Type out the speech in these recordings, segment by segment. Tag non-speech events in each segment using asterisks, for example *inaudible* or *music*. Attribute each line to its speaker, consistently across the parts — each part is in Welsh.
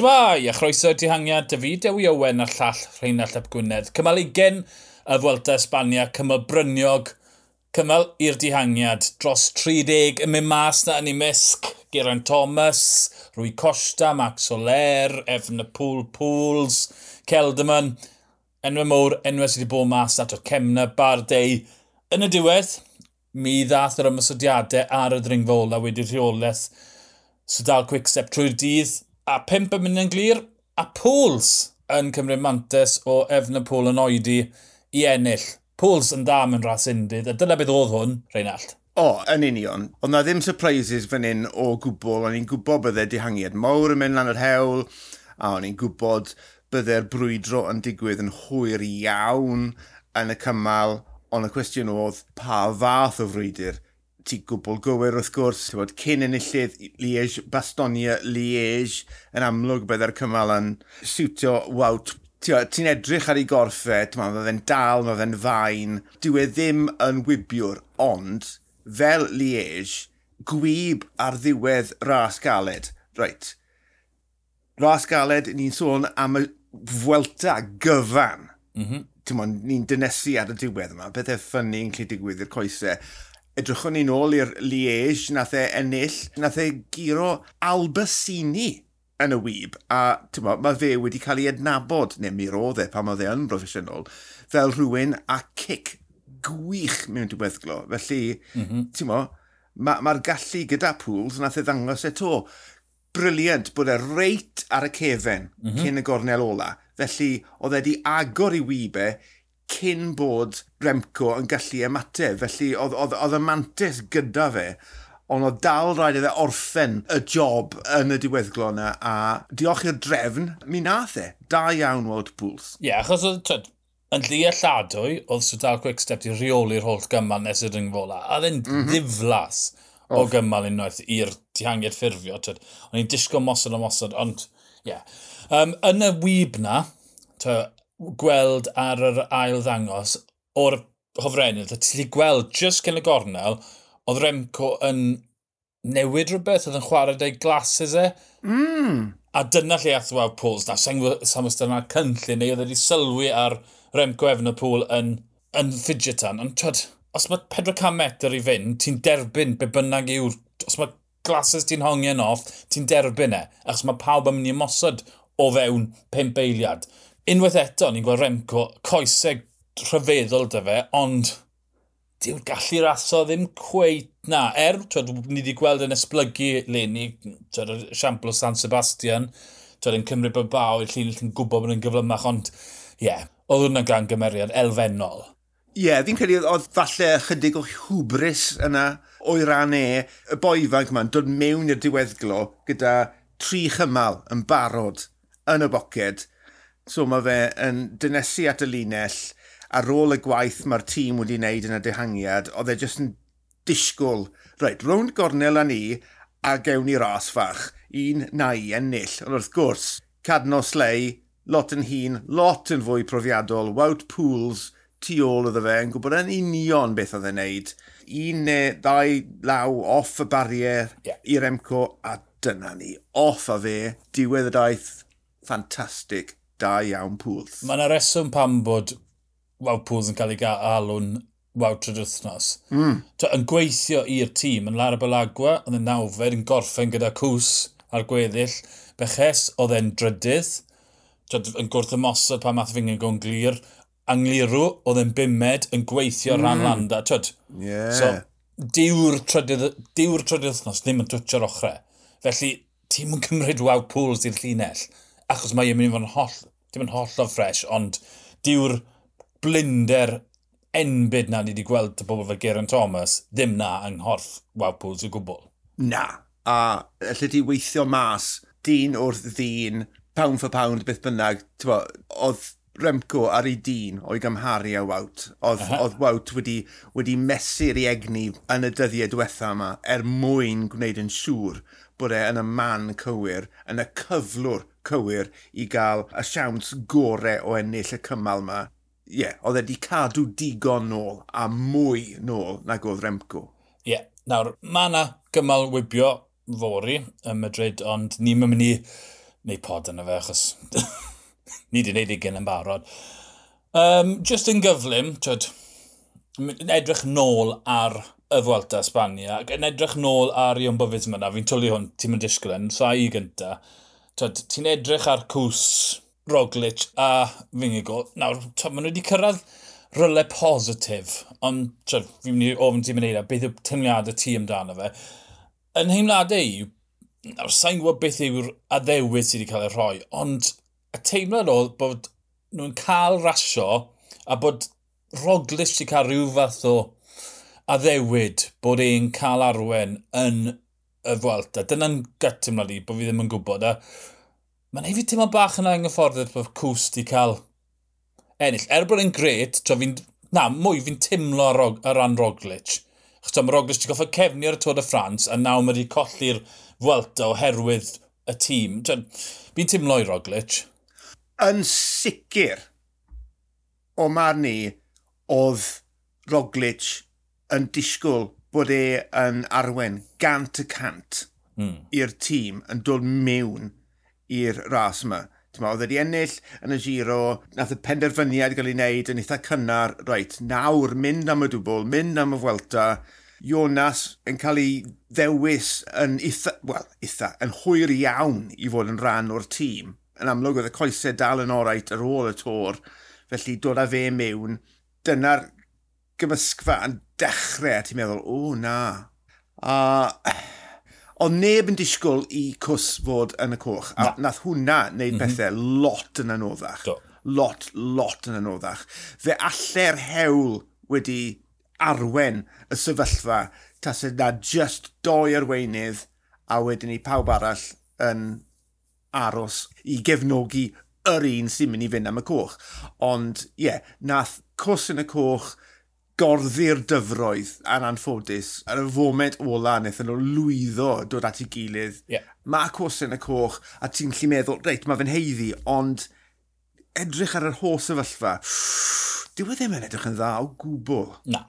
Speaker 1: Shmai, a chroeso dihangiad, David Ewi Owen a llall Rheinald Ap Gwynedd. Cymal 20 y Fwelta Esbania, cymal bryniog, cymal i'r dihangiad. Dros 30 yn mynd mas na yn ei misg, Geraint Thomas, Rwy Costa, Max Soler, Efn y Pŵl Pools, Celdaman. Enwau mowr, enwau sydd wedi bod mas at o Cemna, Bardei. Yn y diwedd, mi ddath yr ymysodiadau ar y ddringfa ola wedi rheolaeth. So dal quick step trwy'r dydd, a pimp yn mynd yn glir, a Pools yn cymryd mantes o efn y Pôl yn oedi i ennill. Pools yn dam yn ras undydd, a dyna beth oedd hwn, Reinald.
Speaker 2: O, yn union. Ond na ddim surprises fan hyn o gwbl, o'n i'n gwybod byddai dihangiad mawr yn mynd lan yr hewl, a o'n i'n gwybod byddai'r brwydro yn digwydd yn hwyr iawn yn y cymal, ond y cwestiwn oedd pa fath o frwydr ti gwbl gywir wrth gwrs, ti'n bod, cyn enillydd Liege, Bastonia Liege, yn amlwg byddai'r cymal yn siwtio wawt. Ti'n edrych ar ei gorffau, mae fe'n dal, mae fe'n fain. Dyw e ddim yn wybiwr, ond fel Liege, gwyb ar ddiwedd ras galed. Reit. Ras galed, ni'n sôn am y fwelta gyfan. Mm -hmm. Ti'n ni'n dynesu ar y diwedd yma. Bethau ffynnu yn lle digwydd i'r coesau edrychwn ni nôl i'r Liege, nath e ennill, nath e giro Albacini yn y wyb, a mo, mae fe wedi cael ei adnabod, neu mi roedd e pan oedd e yn broffesiynol, fel rhywun a cic gwych mewn diweddglo. Felly, mm -hmm. mae'r ma, gallu gyda pools nath e ddangos eto. Briliant bod e reit ar y cefen mm -hmm. cyn y gornel ola. Felly, oedd e wedi agor i wybau cyn bod Remco yn gallu ymateb. Felly oedd oedd, oedd y mantis gyda fe, ond oedd dal rhaid iddo orffen y job yn y diweddglo yna a diolch i'r drefn, mi nath e. Da iawn weld pwls.
Speaker 1: Ie, yeah, achos oedd tyd, yn ddealladwy, oedd Swdal Quickstep i reoli'r holl gymal nes i'r ringfola. A ddyn mm -hmm. ddiflas o oh. gymal unwaith i'r dihangiad ffurfio. Tyd. O'n i'n disgo mosod o mosod, ond ie. Yeah. Um, yn y wyb na, gweld ar yr ail ddangos o'r hofrennydd, a ti'n gweld just cyn y gornel, oedd Remco yn newid rhywbeth, oedd yn chwarae dau glasses e. Mm. A dyna lle ath wawd Pools na. Sa'n gwybod sam ystod yna cynllun neu oedd wedi sylwi ar Remco Efnopool yn, yn fidgetan. Ond twyd, os mae 400 metr i fynd, ti'n derbyn be bynnag yw'r... Os mae glasses ti'n hongen off, ti'n derbyn e. Achos mae pawb yn mynd i ymosod o fewn 5 eiliad unwaith eto, ni'n gweld Remco, coesau rhyfeddol dy fe, ond dyw'r gallu raso ddim cweit na. Er, twyd, ni wedi gweld yn esblygu leni, twyd, siampl o San Sebastian, twyd, yn cymryd bod baw i'r llun yn gwybod bod yn gyflymach, ond ie, yeah, oedd hwnna'n gan gymeriad elfennol.
Speaker 2: Ie, yeah, fi'n credu oedd falle chydig o hwbris yna o'i ran e, y boi ifanc yma'n dod mewn i'r diweddglo gyda tri chymal yn barod yn y boced, So mae fe yn dynesu at y linell ar ôl y gwaith mae'r tîm wedi wneud yn y dehangiad, oedd e jyst yn disgwyl, reit, rownd gornel a ni, a gewn ni ras fach, un na i ennill. Ond wrth gwrs, Cadno Slei, lot yn hun, lot yn fwy profiadol, Wout Pools, tu ôl iddo fe, yn gwybod yn union beth oedd e'n neud. Un neu ddau law off y barier yeah. i'r Emco, a dyna ni, off a fe, diwedd y daith, ffantastig da iawn pwls.
Speaker 1: Mae yna reswm pam bod Wout Pools yn cael ei alw'n Wout trwy'r wythnos. Mm. To, yn gweithio i'r tîm, yn Lara Belagwa, yn y nawfed, yn gorffen gyda cws ar gweddill. Beches, oedd e'n drydydd, to, yn gwrth y mosod pan math fingyn gwn glir. Anglirw, oedd e'n bimed yn gweithio mm. ran hmm. landa. Twyd, yeah. So, diw'r trydydd, diw'r trydydd wythnos ddim yn twtio'r ochrau. Felly, tîm yn cymryd Wout Pools i'r llinell, achos mae e'n mynd i fod yn holl dim yn hollol ffres, ond diw'r blinder enbyd na ni wedi gweld y bobl fel Geraint Thomas, ddim na yng nghorff Wawpools o gwbl.
Speaker 2: Na, a lle di weithio mas dyn wrth ddyn, pound for pound, beth bynnag, bo, oedd Remco ar ei dyn o'i gymharu a Wout. Oedd, oedd Wout wedi, wedi mesur i egni yn y dyddiau diwetha yma er mwyn gwneud yn siŵr bod e yn y man cywir, yn y cyflwr cywir i gael y siawns gorau o ennill y cymal yma. Ie, yeah, oedd e wedi cadw digon nôl a mwy nôl nag oedd Remco.
Speaker 1: Ie, yeah. nawr, mae yna gymal wybio fori ym Madrid, ond ni'n mynd i neu pod yna fe, achos *laughs* ni wedi gwneud ugen yn barod. Um, just yn gyflym, twyd, edrych nôl ar y Fwelta Espania. Ac yn edrych nôl ar Ion Bofisma na, fi'n twli hwn, ti'n mynd disgwyl yn, sa i gynta. Ti'n edrych ar cws Roglic a Fingigol. Nawr, maen nhw wedi cyrraedd ryle positif, ond fi'n mynd i ofyn ti'n mynd i e, beth yw tymliadau ti amdano fe. Yn heimladau i, e nawr sa'n gwybod beth yw'r addewyd sydd wedi cael ei rhoi, ond y teimlad oedd bod nhw'n cael rasio a bod Roglic wedi cael rhyw fath o addewid bod e'n cael arwen yn y Fwelta. Dyna'n gytymlad i, bod fi ddim yn gwybod. A mae'n ei fi teimlo bach yna yng anghyfforddus bod Cws di cael ennill. Er bod e'n gret, tra fi'n... Na, mwy fi'n teimlo ar, ar ran Roglic. Chos mae Roglic wedi goffa cefni ar y Tôr de France, a nawr mae wedi colli'r Fwelta oherwydd y tîm. Fi'n teimlo i Roglic.
Speaker 2: Yn sicr o marn ni, oedd Roglic yn disgwyl bod e yn arwen gant y cant mm. i'r tîm yn dod mewn i'r ras yma. Ma, oedd wedi ennill yn y giro, nath y penderfyniad gael ei wneud yn eitha cynnar, reit, nawr mynd am y dwbl, mynd am y Fwelta, Jonas yn cael ei ddewis yn eitha, wel, eitha, yn hwyr iawn i fod yn rhan o'r tîm. Yn amlwg oedd y coesau dal yn orait ar ôl y tor, felly dod â fe mewn, dyna'r gymysgfa yn dechrau, a ti'n meddwl, o na. A ond neb yn disgwyl i cws fod yn y coch. A na. nath hwnna wneud mm -hmm. pethau lot yn anoddach. Do. Lot, lot yn anoddach. Fe alle'r hewl wedi arwen y sefyllfa tas yna just doi arweinydd a wedyn ni pawb arall yn aros i gefnogi yr un sy'n mynd i fynd am y coch. Ond, ie, yeah, nath cws yn y coch gorddi'r dyfroedd yn anffodus ar y foment ola wnaethon nhw lwyddo dod at ei gilydd. Yeah. Mae cwsyn y coch a ti'n lli meddwl, reit, mae fe'n heiddi, ond edrych ar yr holl sefyllfa, dyw e ddim yn edrych yn dda o gwbl.
Speaker 1: Na.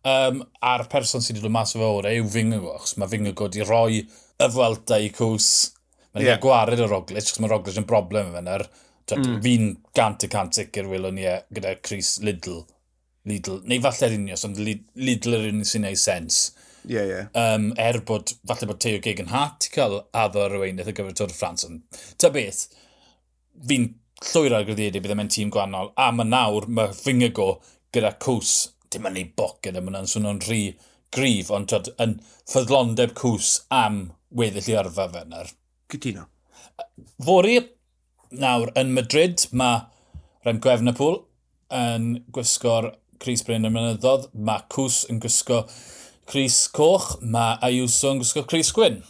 Speaker 1: Um, a'r person sydd wedi dod mas o fe orau e yw Fingago, achos mae Fingago wedi rhoi y Fwelta i cws. Mae'n yeah. gwared o Roglic, achos mae Roglic yn broblem yn fe'n Mm. Fi'n gant y cant sicr welwn ni e gyda Chris Lidl Lidl, neu falle'r unios, ond Lidl yr unig sy'n neud sens.
Speaker 2: Ie, yeah, ie. Yeah.
Speaker 1: Um, er bod, falle bod Teo Gegan Hart i cael addo ar yweinedd y gyfer Tôr y Ffrans. Ta beth, fi'n llwyr ar grediedu bydd e yma'n tîm gwannol, a mae nawr mae Fingago gyda cws, dim yn ei boced yma, yn swnio'n rhy grif, ond tyd, yn ffyddlondeb cws am weddill i arfa fe yna.
Speaker 2: Cytuno.
Speaker 1: Fori, nawr, yn Madrid, mae Rem Gwefnapol yn gwisgo'r Cris Bryn y mynyddodd, mae Cws yn gwisgo Cris Coch, mae Ayuso yn gwisgo Cris Gwyn.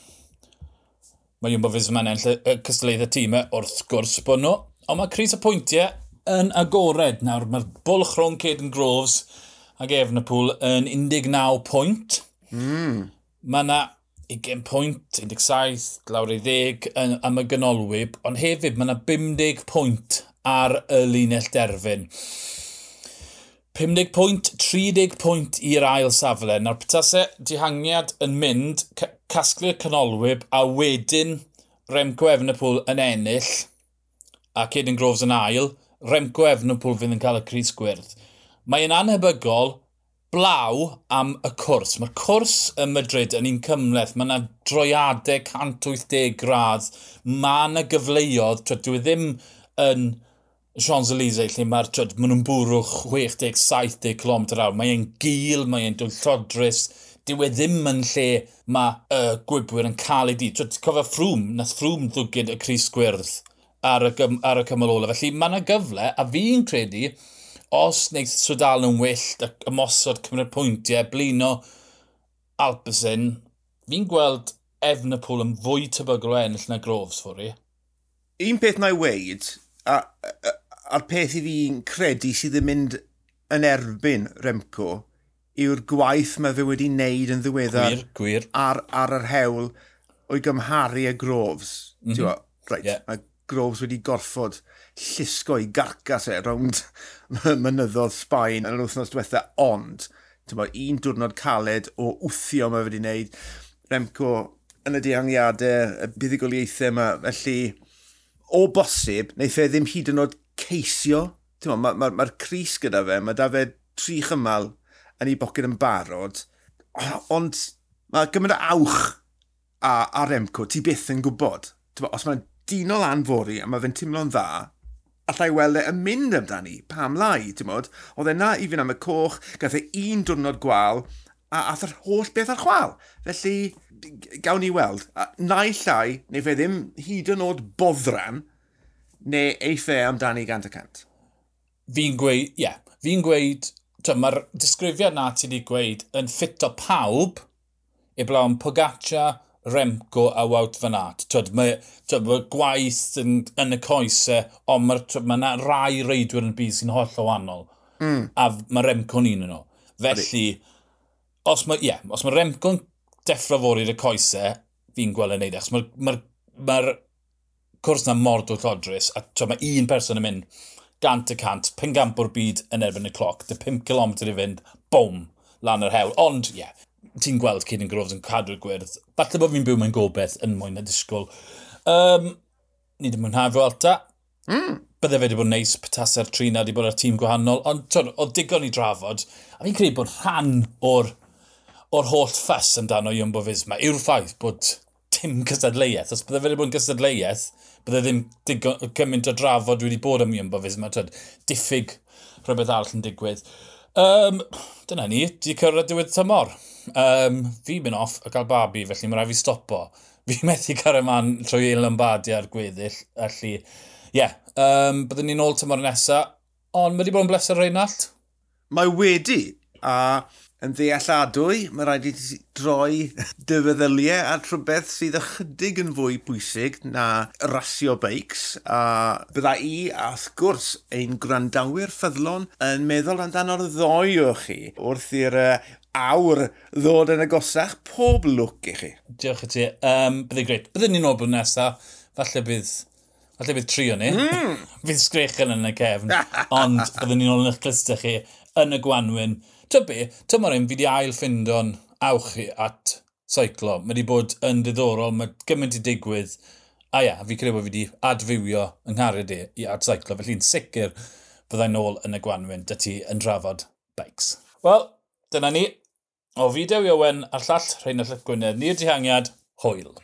Speaker 1: Mae Jumbo Fisma yma'n enll y cystadleudd y tîm e, wrth gwrs bod nhw, ond mae Cris y pwyntiau yn agored. Nawr mae'r bwlch rhwng Caden Groves ac Efnapool yn 19 pwynt. Mm. Mae yna 20 pwynt, 17, lawr i 10 am y gynolwyb, ond hefyd mae yna 50 pwynt ar y linell derfyn. 50 pwynt, 30 pwynt i'r ail safle. Nawr petasau dihangiad yn mynd, casglu'r canolwyb a wedyn Remco Efnapol yn ennill a Caden Groves yn ail, Remco Efnapol fydd yn cael y Cris Gwyrdd. Mae'n anhebygol blaw am y cwrs. Mae'r cwrs yn Madrid yn un cymleth. Mae yna droiadau 180 gradd. Mae yna gyfleoedd. Dwi e ddim yn Champs-Élysées lle mae'r twyd, maen nhw'n bwrw 60-70 km awr. Mae e'n gil, mae e'n dwyll llodrus. Dyw e ddim yn lle mae y uh, gwybwyr yn cael ei di. Twyd, cofio ffrwm, nath ffrwm ddwgyd y Cris Gwyrdd ar y, ar y cymal ola. Felly mae yna gyfle, a fi'n credu, os wneud Swydal yn wyllt ac ymosod cymryd pwyntiau, blino Alpesyn, fi'n gweld efn y pôl yn fwy tebygol o ennill na grofs ffwrdd i.
Speaker 2: Un peth na i weid, a, a a'r peth i fi'n credu sydd yn mynd yn erbyn Remco yw'r gwaith mae fe wedi wneud yn ddiweddar
Speaker 1: gwir, gwir.
Speaker 2: Ar, ar yr hewl o'i gymharu y groves. Mm -hmm. Right, yeah. Mae groves wedi gorffod llusgo i garcas e rownd *laughs* mynyddodd Sbaen yn yr wythnos diwetha, ond bo, un diwrnod caled o wthio mae wedi wneud. Remco yn y dihangiadau, y buddigoliaethau yma, felly o bosib, neu fe ddim hyd yn oed ceisio. Mae'r ma, ma, ma Cris gyda fe, mae da fe tri chymal yn ei bocyn yn barod, ond mae gymryd awch a, a Remco, ti byth yn gwybod. Bo, os mae'n dyn o lan fori a mae fe'n timlo'n dda, allai weld e yn mynd amdani, pam lai, ti'n modd, oedd e na i fynd am y coch, gath e un diwrnod gwal, a ath yr holl beth ar chwal. Felly, gawn ni weld. A, i llai, neu fe ddim hyd yn oed boddran, neu eiff amdani gant y cant?
Speaker 1: Fi'n gweud, ie, yeah, fi'n gweud, mae'r disgrifiad na ti wedi gweud yn ffit o pawb eblaw am Pogaccia, Remco a Wout Van Aert. Twyd, mae, twyd, mae gwaith yn, yn y coesau, ond mae ma yna rai reidwyr yn y byd sy'n holl o wahanol. Mm. A mae Remco'n un yn nhw. Felly, os mae, yeah, os mae Remco'n deffro fod i'r coesau, fi'n gweld yn neud. E, mae'r ma, r, ma, ma, cwrs na mor dod a to, mae un person yn mynd gant y cant, pen gamp o'r byd yn erbyn y cloc, dy 5 km i fynd, bwm, lan yr hewl. Ond, ie, yeah, ti'n gweld Caden Groves yn cadw'r gwyrdd. Falle bod fi'n byw mewn gobeith yn mwyn na disgwyl. Um, ni ddim yn hafio alta. Mm. Bydde fe wedi bod neis petasau'r trin a wedi bod ar tîm gwahanol, ond twyd, o digon i drafod, a fi'n credu bod rhan o'r, or holl ffas amdano Iwmbo Fisma yw'r ffaith bod dim cystadleuaeth. Os bydde fe wedi bod yn cystadleuaeth, bydde ddim digon, gymaint o drafod wedi bod am Ian Fisma, Mae twyd, diffyg rhywbeth arall yn digwydd. Um, dyna ni, di cyrraedd diwedd tymor. Um, fi mynd off a cael babi, felly mae rhaid fi stopo. *laughs* Fi methu cario man trwy ein Lombardia a'r gweddill, felly, ie. Yeah. Um, byddwn ni'n ôl tymor nesaf, ond mae wedi bod yn bleser Reinald?
Speaker 2: Mae wedi, a yn ddealladwy, mae rhaid i ti droi dyfeddyliau ar rhywbeth sydd ychydig yn fwy bwysig na rasio beics. A bydda i, a wrth gwrs, ein gwrandawyr ffyddlon yn meddwl amdano'r ddoi o chi wrth i'r uh, awr ddod yn agosach pob lwc i chi.
Speaker 1: Diolch i ti. Um, Byddai greit. Byddwn ni'n obl nesaf. Falle bydd Falle bydd tri o'n ni. Mm. *laughs* bydd sgrech yn y cefn. *laughs* Ond byddwn ni'n ôl yn eich clustau chi yn y gwanwyn. Ta be, tymor un fi wedi ail ffindo'n awch awchu at seiclo. Mae wedi bod yn diddorol, mae gymaint i digwydd. A ia, fi credu bod fi wedi adfywio yng Nghariad i at seiclo, felly'n sicr byddai'n ôl yn y gwanwyn dy ti yn drafod bikes. Wel, dyna ni. O fideo i Owen a'r llall Rheinald y Gwynedd, ni'r dihangiad, hwyl.